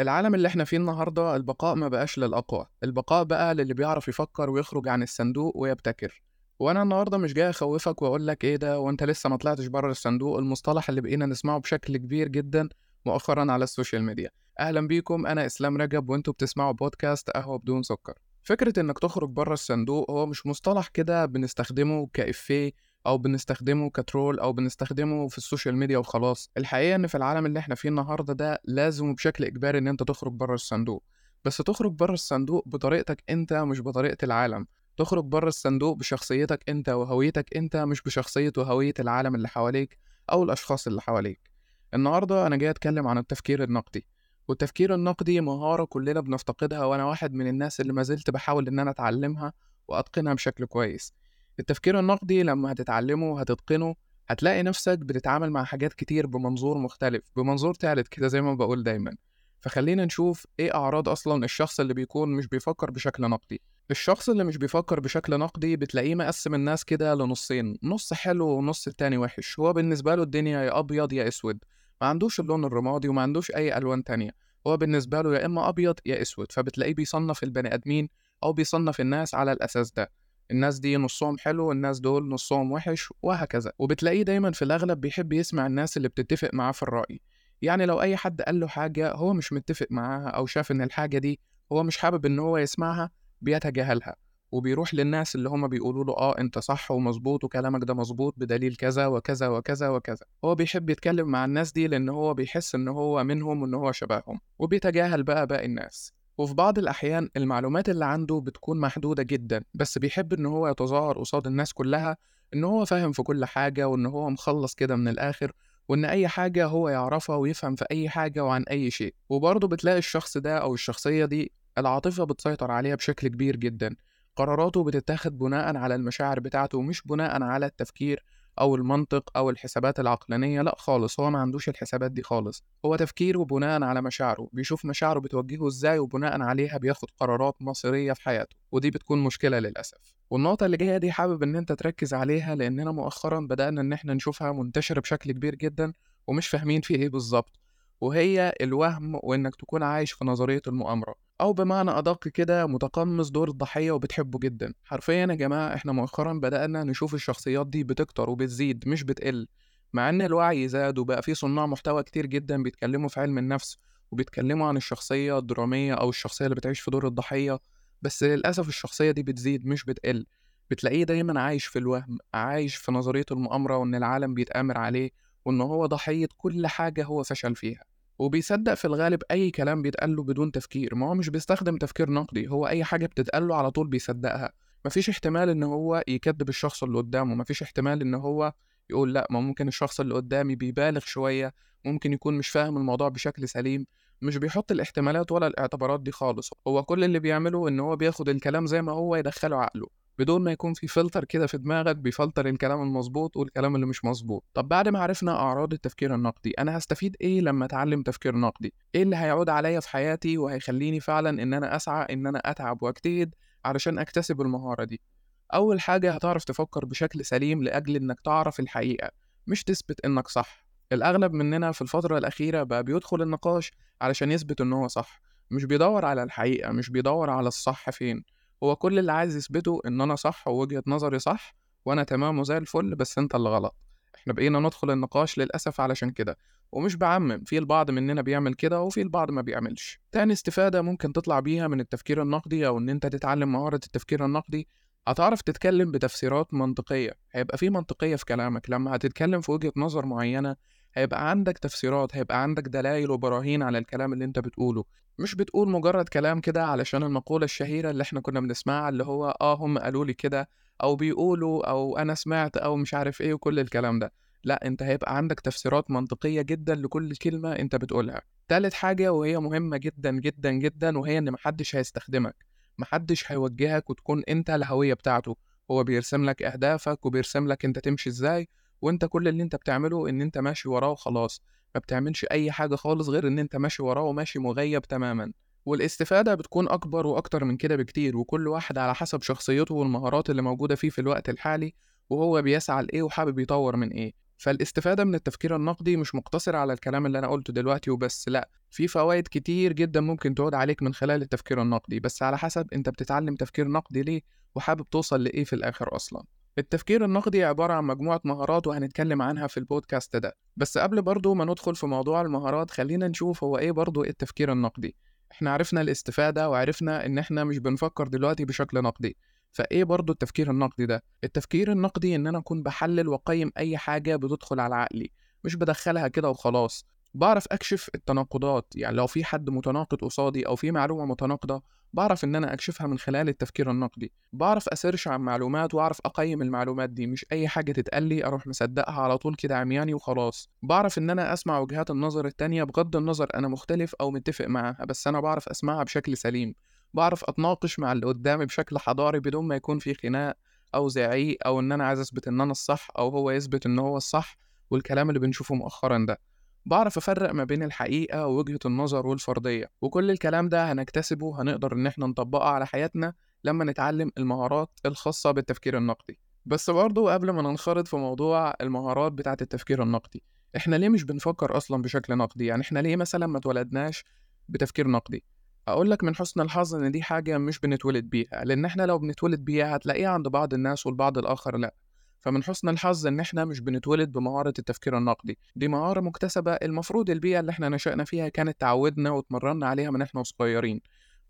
العالم اللي إحنا فيه النهاردة البقاء ما بقاش للأقوى البقاء بقى للي بيعرف يفكر ويخرج عن الصندوق ويبتكر. وأنا النهارده مش جاي أخوفك وأقول لك إيه ده وأنت لسه ما طلعتش بره الصندوق المصطلح اللي بقينا نسمعه بشكل كبير جدا مؤخرا على ال social media. أهلا بيكم أنا إسلام رجب وانتوا بتسمعوا بودكاست قهوة بدون سكر. فكرة إنك تخرج بره الصندوق هو مش مصطلح كده بنستخدمه كإفيه أو بنستخدمه ك troll أو بنستخدمه في ال social media وخلاص. الحقيقة إن في العالم اللي إحنا فيه النهارده ده لازم بشكل إجباري إن أنت تخرج بره الصندوق. بس تخرج بره الصندوق بطريقتك أنت مش بطريقة العالم. تخرج بره الصندوق بشخصيتك أنت وهويتك أنت مش بشخصية وهوية العالم اللي حواليك أو الأشخاص اللي حواليك. النهارده أنا جاي أتكلم عن التفكير النقدي. والتفكير النقدي مهارة كلنا بنفتقدها وأنا واحد من الناس اللي ما زلت بحاول إن أنا أتعلمها وأتقنها بشكل كويس. التفكير النقدي لما هتتعلمه وهتتقنه هتلاقي نفسك بتتعامل مع حاجات كتير بمنظور مختلف بمنظور تالت كده زي ما بقول دايما. فخلينا نشوف إيه أعراض أصلا الشخص اللي بيكون مش بيفكر بشكل نقدي. الشخص اللي مش بيفكر بشكل نقدي بتلاقيه مقسم الناس كده لنصين نص حلو ونص التاني وحش. هو بالنسبة له الدنيا يا أبيض يا أسود. ما عندوش اللون الرمادي وما عندوش أي ألوان تانية. هو بالنسبة له يا إما أبيض يا أسود. فبتلاقيه بيصنف البني آدمين أو بيصنف الناس على الأساس ده. الناس دي نصهم حلو والناس دول نصهم وحش وهكذا. وبتلاقيه دايما في الأغلب بيحب يسمع الناس اللي بتتفق معاه في الرأي. يعني لو أي حد قال له حاجة هو مش متفق معاها أو شاف إن الحاجة دي هو مش حابب إن هو يسمعها بيتجاهلها. وبيروح للناس اللي هم بيقولوا له آه أنت صح ومظبوط وكلامك ده مظبوط بدليل كذا وكذا وكذا وكذا. هو بيحب يتكلم مع الناس دي لأن هو بيحس إن هو منهم وإن هو شبههم. وبيتجاهل بقى باقي الناس. وفي بعض الأحيان المعلومات اللي عنده بتكون محدودة جدا بس بيحب إن هو يتظاهر قصاد الناس كلها إن هو فاهم في كل حاجة وإن هو مخلص كده من الآخر وإن أي حاجة هو يعرفها ويفهم في أي حاجة وعن أي شيء. وبرضه بتلاقي الشخص ده أو الشخصية دي العاطفة بتسيطر عليها بشكل كبير جدا. قراراته بتتاخد بناء على المشاعر بتاعته مش بناء على التفكير أو المنطق أو الحسابات العقلانية لأ خالص هو ما عندوش الحسابات دي خالص. هو تفكيره بناء على مشاعره بيشوف مشاعره بتوجهه إزاي وبناء عليها بياخد قرارات مصيرية في حياته ودي بتكون مشكلة للأسف. والنقطة اللي جاية دي حابب إن أنت تركز عليها لأننا مؤخرا بدأنا إن إحنا نشوفها منتشرة بشكل كبير جدا ومش فاهمين في إيه بالظبط وهي الوهم وإنك تكون عايش في نظرية المؤامرة. أو بمعنى أدق كده متقمص دور الضحية وبتحبه جدا. حرفيا يا جماعة إحنا مؤخرا بدأنا نشوف الشخصيات دي بتكتر وبتزيد مش بتقل. مع إن الوعي زاد وبقى في صناع محتوى كتير جدا بيتكلموا في علم النفس وبيتكلموا عن الشخصية الدرامية أو الشخصية اللي بتعيش في دور الضحية بس للأسف الشخصية دي بتزيد مش بتقل. بتلاقيه دايما عايش في الوهم عايش في نظرية المؤامرة وإن العالم بيتآمر عليه وإن هو ضحية كل حاجة هو فشل فيها. وبيصدق في الغالب أي كلام بيتقال له بدون تفكير. ما هو مش بيستخدم تفكير نقدي هو أي حاجة بتتقال له على طول بيصدقها. مفيش احتمال إن هو يكذب الشخص اللي قدامه. مفيش احتمال إن هو يقول لأ ما ممكن الشخص اللي قدامي بيبالغ شوية ممكن يكون مش فاهم الموضوع بشكل سليم. مش بيحط الاحتمالات ولا الاعتبارات دي خالص. هو كل اللي بيعمله إن هو بياخد الكلام زي ما هو يدخله عقله. بدون ما يكون في فلتر كده في دماغك بيفلتر الكلام المظبوط والكلام اللي مش مظبوط. طب بعد ما عرفنا أعراض التفكير النقدي أنا هستفيد إيه لما أتعلم تفكير نقدي؟ إيه اللي هيعود عليا في حياتي وهيخليني فعلا إن أنا أسعى إن أنا أتعب وأجتهد علشان أكتسب المهارة دي؟ أول حاجة هتعرف تفكر بشكل سليم لأجل إنك تعرف الحقيقة مش تثبت إنك صح. الأغلب مننا في الفترة الأخيرة بقى بيدخل النقاش علشان يثبت إن هو صح مش بيدور على الحقيقة مش بيدور على الصح فين. هو كل اللي عايز يثبته إن أنا صح ووجهة نظري صح وأنا تمام وزي الفل بس أنت اللي غلط. إحنا بقينا ندخل النقاش للأسف علشان كده. ومش بعمم في البعض مننا بيعمل كده وفي البعض ما بيعملش. تاني استفادة ممكن تطلع بيها من التفكير النقدي أو إن أنت تتعلم مهارة التفكير النقدي. هتعرف تتكلم بتفسيرات منطقية. هيبقى في منطقية في كلامك. لما هتتكلم في وجهة نظر معينة هيبقى عندك تفسيرات هيبقى عندك دلائل وبراهين على الكلام اللي انت بتقوله. مش بتقول مجرد كلام كده علشان المقولة الشهيرة اللي إحنا كنا بنسمعها اللي هو آه هم قالوا لي كده أو بيقولوا أو أنا سمعت أو مش عارف إيه وكل الكلام ده. لأ أنت هيبقى عندك تفسيرات منطقية جدا لكل كلمة أنت بتقولها. تالت حاجة وهي مهمة جدا جدا جدا وهي إن محدش هيستخدمك. محدش هيوجهك وتكون أنت الهوية بتاعته. هو بيرسم لك أهدافك وبيرسم لك أنت تمشي إزاي وانت كل اللي انت بتعمله ان انت ماشي وراه وخلاص ما بتعملش أي حاجة خالص غير إن انت ماشي وراه وماشي مغيب تماما. والاستفادة بتكون أكبر وأكتر من كده بكتير وكل واحد على حسب شخصيته والمهارات اللي موجودة فيه في الوقت الحالي وهو بيسعى لإيه وحابب يطور من إيه. فالاستفادة من التفكير النقدي مش مقتصرة على الكلام اللي أنا قلته دلوقتي وبس لأ في فوائد كتير جدا ممكن تعود عليك من خلال التفكير النقدي. بس على حسب أنت بتتعلم تفكير نقدي ليه وحابب توصل لإيه في الآخر أصلا. التفكير النقدي عبارة عن مجموعة مهارات وهنتكلم عنها في البودكاست ده. بس قبل برضو ما ندخل في موضوع المهارات خلينا نشوف هو إيه برضو التفكير النقدي. إحنا عرفنا الاستفادة وعرفنا إن إحنا مش بنفكر دلوقتي بشكل نقدي. فإيه برضو التفكير النقدي ده؟ التفكير النقدي إن أنا أكون بحلل وأقيم أي حاجة بتدخل على عقلي مش بدخلها كده وخلاص. بعرف أكشف التناقضات يعني لو في حد متناقض قصادي أو في معلومة متناقضة بعرف إن أنا أكشفها من خلال التفكير النقدي. بعرف أسيرش عن معلومات وأعرف أقيم المعلومات دي مش أي حاجة تتقال لي أروح مصدقها على طول كده عمياني وخلاص. بعرف إن أنا أسمع وجهات النظر التانية بغض النظر أنا مختلف أو متفق معاها بس أنا بعرف أسمعها بشكل سليم. بعرف أتناقش مع اللي قدامي بشكل حضاري بدون ما يكون في خناق أو زعيق أو إن أنا عايز أثبت إن أنا الصح أو هو يثبت إن هو الصح والكلام اللي بنشوفه مؤخرا ده. بعرف أفرق ما بين الحقيقة ووجهة النظر والفرضية وكل الكلام ده هنكتسبه هنقدر إن إحنا نطبقه على حياتنا لما نتعلم المهارات الخاصة بالتفكير النقدي. بس برضه قبل ما ننخرط في موضوع المهارات بتاعة التفكير النقدي إحنا ليه مش بنفكر أصلا بشكل نقدي؟ يعني إحنا ليه مثلا ما اتولدناش بتفكير نقدي؟ أقول لك من حسن الحظ إن دي حاجة مش بنتولد بيها لأن إحنا لو بنتولد بيها هتلاقيها عند بعض الناس والبعض الآخر لأ. فمن حسن الحظ إن إحنا مش بنتولد بمهارة التفكير النقدي. دي مهارة مكتسبة المفروض البيئة اللي إحنا نشأنا فيها كانت تعودنا وتمرنا عليها من إحنا صغيرين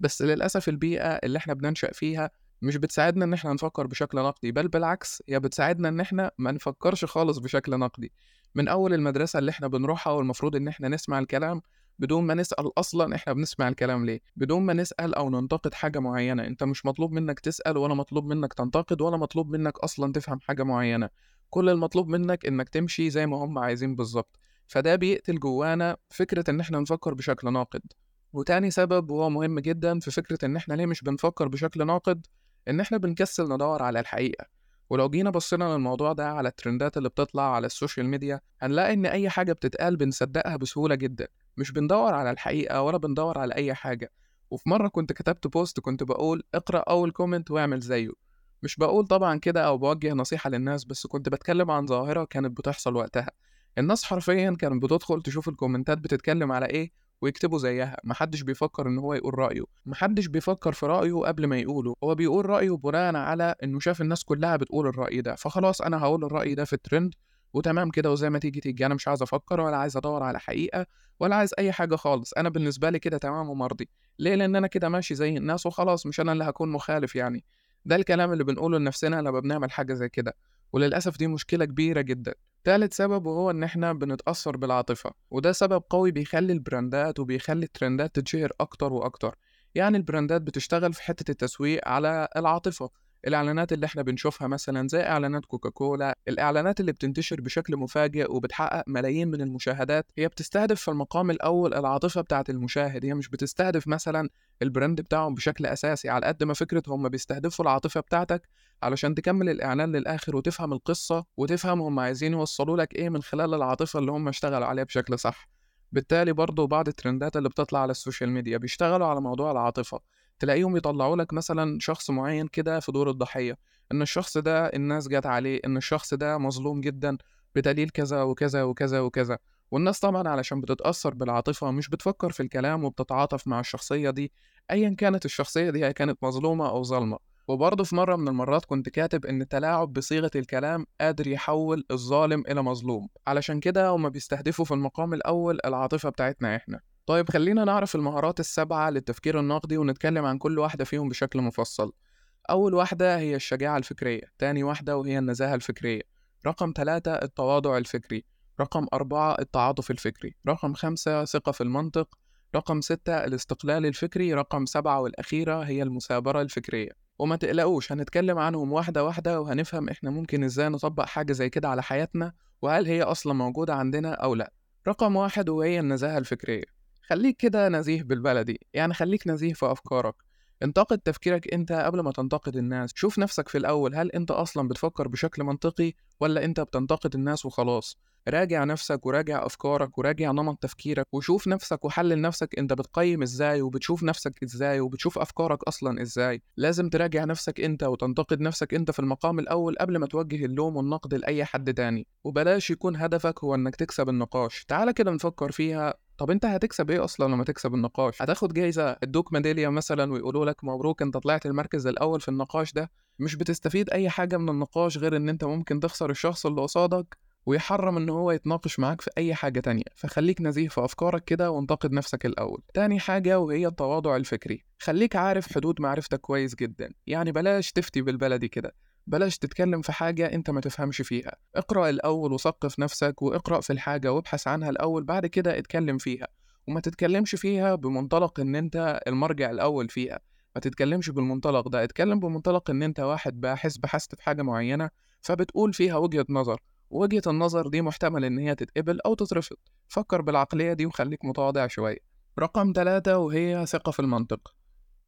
بس للأسف البيئة اللي إحنا بننشأ فيها مش بتساعدنا إن إحنا نفكر بشكل نقدي بل بالعكس هي بتساعدنا إن إحنا ما نفكرش خالص بشكل نقدي. من أول المدرسة اللي إحنا بنروحها والمفروض إن إحنا نسمع الكلام بدون ما نسأل أصلا إحنا بنسمع الكلام ليه. بدون ما نسأل أو ننتقد حاجة معينة. أنت مش مطلوب منك تسأل ولا مطلوب منك تنتقد ولا مطلوب منك أصلا تفهم حاجة معينة. كل المطلوب منك إنك تمشي زي ما هم عايزين بالظبط. فده بيقتل جوانا فكرة إن إحنا نفكر بشكل ناقد. وتاني سبب وهو مهم جدا في فكرة إن إحنا ليه مش بنفكر بشكل ناقد إن إحنا بنكسل ندور على الحقيقة. ولو جينا بصينا للموضوع ده على الترندات اللي بتطلع على ال social media هنلاقي إن أي حاجة بتتقال بنصدقها بسهولة جدا. مش بندور على الحقيقة ولا بندور على أي حاجة. وفي مرة كنت كتبت post كنت بقول اقرأ أول comment واعمل زيه. مش بقول طبعا كده أو بوجه نصيحة للناس بس كنت بتكلم عن ظاهرة كانت بتحصل وقتها. الناس حرفيا كانت بتدخل تشوف الكومنتات بتتكلم على إيه ويكتبوا زيها. محدش بيفكر إن هو يقول رأيه. محدش بيفكر في رأيه قبل ما يقوله. هو بيقول رأيه بناء على إنه شاف الناس كلها بتقول الرأي ده. فخلاص أنا هقول الرأي ده في الترند وتمام كده وزي ما تيجي تيجي. أنا مش عايز أفكر ولا عايز أدور على حقيقة ولا عايز أي حاجة خالص. أنا بالنسبة لي كده تمام ومرضي. ليه؟ لأن أنا كده ماشي زي الناس وخلاص مش أنا اللي هكون مخالف يعني. ده الكلام اللي بنقوله لنفسنا لما بنعمل حاجة زي كده. وللأسف دي مشكلة كبيرة جدا. تالت سبب وهو إن إحنا بنتأثر بالعاطفة. وده سبب قوي بيخلي البراندات وبيخلي الترندات تتشهر أكتر وأكتر. يعني البراندات بتشتغل في حتة التسويق على العاطفة. الإعلانات اللي إحنا بنشوفها مثلا زي إعلانات كوكاكولا الإعلانات اللي بتنتشر بشكل مفاجئ وبتحقق ملايين من المشاهدات هي بتستهدف في المقام الأول العاطفة بتاعة المشاهد هي مش بتستهدف مثلا ال brand بتاعهم بشكل أساسي على قد ما فكرة هم بيستهدفوا العاطفة بتاعتك علشان تكمل الإعلان للآخر وتفهم القصة وتفهم هم عايزين يوصلوا لك إيه من خلال العاطفة اللي هم اشتغلوا عليها بشكل صح. بالتالي برضه بعض الترندات اللي بتطلع على ال social media بيشتغلوا على موضوع العاطفة. تلاقيهم يطلعوا لك مثلا شخص معين كده في دور الضحية إن الشخص ده الناس جت عليه إن الشخص ده مظلوم جدا بدليل كذا وكذا وكذا وكذا. والناس طبعا علشان بتتأثر بالعاطفة مش بتفكر في الكلام وبتتعاطف مع الشخصية دي أيا كانت الشخصية دي هي كانت مظلومة أو ظالمة. وبرضه في مرة من المرات كنت كاتب إن التلاعب بصيغة الكلام قادر يحول الظالم إلى مظلوم. علشان كده هما بيستهدفوا في المقام الأول العاطفة بتاعتنا إحنا. طيب خلينا نعرف المهارات السبعة للتفكير النقدي ونتكلم عن كل واحدة فيهم بشكل مفصل. أول واحدة هي الشجاعة الفكرية تاني واحدة وهي النزاهة الفكرية. رقم ثلاثة التواضع الفكري. رقم أربعة التعاطف الفكري. رقم خمسة ثقة في المنطق. رقم ستة الاستقلال الفكري. رقم سبعة والأخيرة هي المثابرة الفكرية. وما تقلقوش هنتكلم عنهم واحدة واحدة وهنفهم إحنا ممكن إزاي نطبق حاجة زي كده على حياتنا وهل هي أصلا موجودة عندنا أو لأ. رقم واحد وهي النزاهة الفكرية. خليك كده نزيه بالبلدي يعني خليك نزيه في أفكارك. انتقد تفكيرك أنت قبل ما تنتقد الناس. شوف نفسك في الأول هل أنت أصلا بتفكر بشكل منطقي ولا أنت بتنتقد الناس وخلاص؟ راجع نفسك وراجع أفكارك وراجع نمط تفكيرك وشوف نفسك وحلل نفسك أنت بتقيم إزاي وبتشوف نفسك إزاي وبتشوف أفكارك أصلا إزاي. لازم تراجع نفسك أنت وتنتقد نفسك أنت في المقام الأول قبل ما توجه اللوم والنقد لأي حد تاني. وبلاش يكون هدفك هو إنك تكسب النقاش. تعال كده نفكر فيها طب أنت هتكسب إيه أصلا لما تكسب النقاش؟ هتاخد جايزة ادوك ميدالية مثلا ويقولوا لك مبروك أنت طلعت المركز الأول في النقاش ده مش بتستفيد أي حاجة من النقاش غير إن أنت ممكن تخسر الشخص اللي قصادك ويحرم إن هو يتناقش معاك في أي حاجة تانية. فخليك نزيه في أفكارك كده وانتقد نفسك الأول. تاني حاجة وهي التواضع الفكري. خليك عارف حدود معرفتك كويس جدا. يعني بلاش تفتي بالبلدي كده. بلاش تتكلم في حاجة أنت ما تفهمش فيها. اقرأ الأول وثقف نفسك واقرأ في الحاجة وابحث عنها الأول بعد كده اتكلم فيها. وما تتكلمش فيها بمنطلق إن أنت المرجع الأول فيها. ما تتكلمش بالمنطلق ده اتكلم بمنطلق إن أنت واحد باحث بحثت في حاجة معينة فبتقول فيها وجهة نظر. وجهه النظر دي محتمل إن هي تتقبل أو تترفض. فكر بالعقلية دي وخليك متواضع شوية. رقم ثلاثة وهي ثقة في المنطق.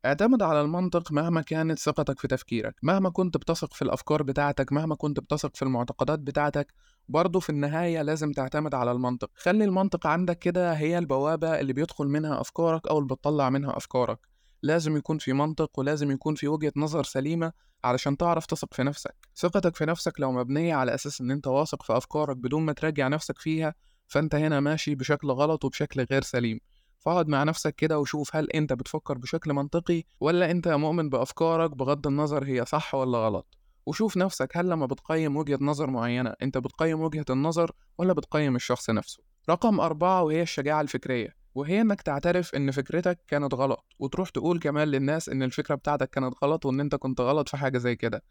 اعتمد على المنطق مهما كانت ثقتك في تفكيرك مهما كنت بتثق في الأفكار بتاعتك مهما كنت بتثق في المعتقدات بتاعتك برضه في النهاية لازم تعتمد على المنطق. خلي المنطق عندك كده هي البوابة اللي بيدخل منها أفكارك أو اللي بتطلع منها أفكارك. لازم يكون في منطق ولازم يكون في وجهة نظر سليمة علشان تعرف تثق في نفسك. ثقتك في نفسك لو مبنية على أساس إن أنت واثق في أفكارك بدون ما تراجع نفسك فيها فأنت هنا ماشي بشكل غلط وبشكل غير سليم. فاقعد مع نفسك كده وشوف هل أنت بتفكر بشكل منطقي ولا أنت مؤمن بأفكارك بغض النظر هي صح ولا غلط. وشوف نفسك هل لما بتقيم وجهة نظر معينة أنت بتقيم وجهة النظر ولا بتقيم الشخص نفسه. رقم أربعة وهي الشجاعة الفكرية وهي إنك تعترف إن فكرتك كانت غلط وتروح تقول كمان للناس إن الفكرة بتاعتك كانت غلط وإن أنت كنت غلط في حاجة زي كده.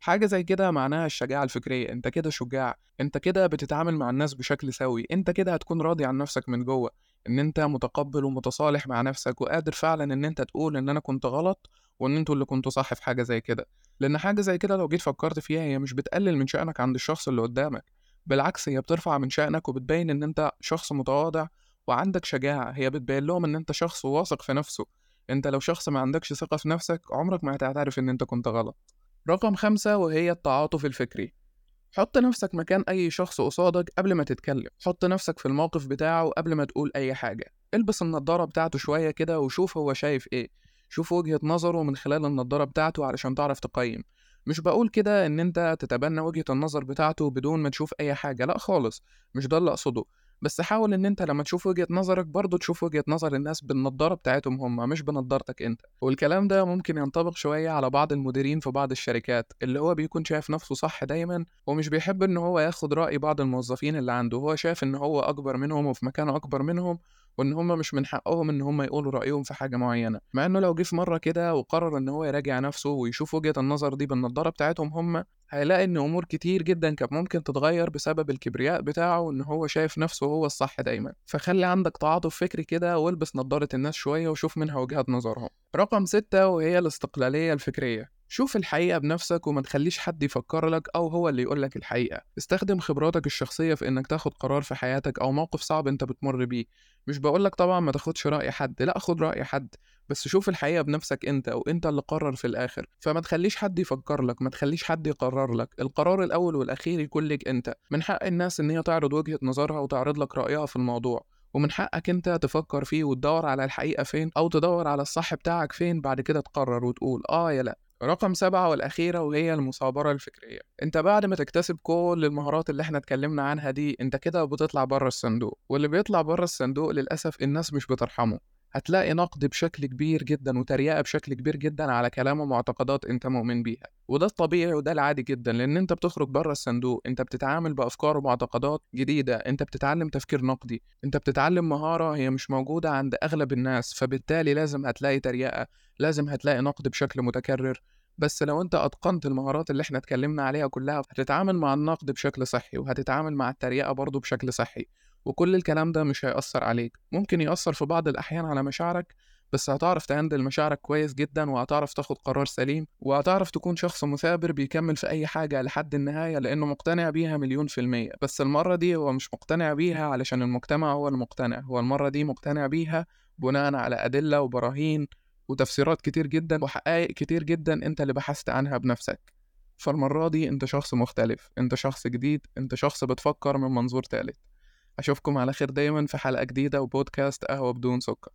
حاجة زي كده معناها الشجاعة الفكرية أنت كده شجاع أنت كده بتتعامل مع الناس بشكل سوي أنت كده هتكون راضي عن نفسك من جوه. إن أنت متقبل ومتصالح مع نفسك وقادر فعلا إن أنت تقول إن أنا كنت غلط وإن أنتوا اللي كنتوا صح في حاجة زي كده. لأن حاجة زي كده لو جيت فكرت فيها هي مش بتقلل من شأنك عند الشخص اللي قدامك. بالعكس هي بترفع من شأنك وبتبين إن أنت شخص متواضع وعندك شجاعة. هي بتبين لهم إن أنت شخص واثق في نفسه. أنت لو شخص ما عندكش ثقة في نفسك عمرك ما هتعترف إن أنت كنت غلط. رقم خمسة وهي التعاطف الفكري. حط نفسك مكان أي شخص قصادك قبل ما تتكلم. حط نفسك في الموقف بتاعه قبل ما تقول أي حاجة. البس النضارة بتاعته شوية كده وشوف هو شايف إيه. شوف وجهة نظره من خلال النضارة بتاعته علشان تعرف تقيم. مش بقول كده إن أنت تتبنى وجهة النظر بتاعته بدون ما تشوف أي حاجة لأ خالص. مش ده اللي أقصده. بس حاول إن أنت لما تشوف وجهة نظرك برضه تشوف وجهة نظر الناس بالنضارة بتاعتهم هم مش بنضارتك أنت. والكلام ده ممكن ينطبق شوية على بعض المديرين في بعض الشركات اللي هو بيكون شايف نفسه صح دايما ومش بيحب إن هو ياخد رأي بعض الموظفين اللي عنده. هو شايف إن هو أكبر منهم وفي مكانه أكبر منهم وإن هم مش من حقهم إن هم يقولوا رأيهم في حاجة معينة مع إنه لو جه في مرة كده وقرر إن هو يراجع نفسه ويشوف وجهة النظر دي بالنضارة بتاعتهم هم هيلاقي إن أمور كتير جدا كانت ممكن تتغير بسبب الكبرياء بتاعه ان هو شايف نفسه هو الصح دايما. فخلي عندك تعاطف فكري كده والبس نضارة الناس شوية وشوف منها وجهات نظرهم. رقم ستة وهي الاستقلالية الفكرية. شوف الحقيقة بنفسك وما تخليش حد يفكر لك أو هو اللي يقول لك الحقيقة. استخدم خبراتك الشخصية في إنك تاخد قرار في حياتك أو موقف صعب أنت بتمر بيه. مش بقولك طبعا ما تاخدش رأي حد لا خد رأي حد بس شوف الحقيقة بنفسك أنت وأنت اللي قرر في الآخر. فما تخليش حد يفكر لك ما تخليش حد يقرر لك. القرار الأول والأخير يكون لك أنت. من حق الناس إن هي تعرض وجهة نظرها وتعرض لك رأيها في الموضوع. ومن حقك أنت تفكر فيه وتدور على الحقيقة فين أو تدور على الصح بتاعك فين بعد كده تقرر وتقول آه يا لأ. رقم سبعة والأخيرة وهي المثابرة الفكرية. أنت بعد ما تكتسب كل المهارات اللي إحنا اتكلمنا عنها دي أنت كده بتطلع بره الصندوق. واللي بيطلع بره الصندوق للأسف الناس مش بترحمه. هتلاقي نقد بشكل كبير جدا وتريقة بشكل كبير جدا على كلام ومعتقدات أنت مؤمن بيها. وده الطبيعي وده العادي جدا لأن أنت بتخرج بره الصندوق أنت بتتعامل بأفكار ومعتقدات جديدة أنت بتتعلم تفكير نقدي أنت بتتعلم مهارة هي مش موجودة عند أغلب الناس فبالتالي لازم هتلاقي تريقة لازم هتلاقي نقد بشكل متكرر. بس لو أنت أتقنت المهارات اللي إحنا اتكلمنا عليها كلها هتتعامل مع النقد بشكل صحي وهتتعامل مع التريقة برضه بشكل صحي. وكل الكلام ده مش هيأثر عليك. ممكن يأثر في بعض الأحيان على مشاعرك بس هتعرف تهندل مشاعرك كويس جدا وهتعرف تاخد قرار سليم وهتعرف تكون شخص مثابر بيكمل في أي حاجة لحد النهاية لأنه مقتنع بيها مليون في المية. بس المرة دي هو مش مقتنع بيها علشان المجتمع هو المقتنع هو المرة دي مقتنع بيها بناء على أدلة وبراهين وتفسيرات كتير جدا وحقائق كتير جدا أنت اللي بحثت عنها بنفسك. فالمرة دي أنت شخص مختلف أنت شخص جديد أنت شخص بتفكر من منظور تالت. أشوفكم على خير دايما في حلقة جديدة وبودكاست قهوة بدون سكر.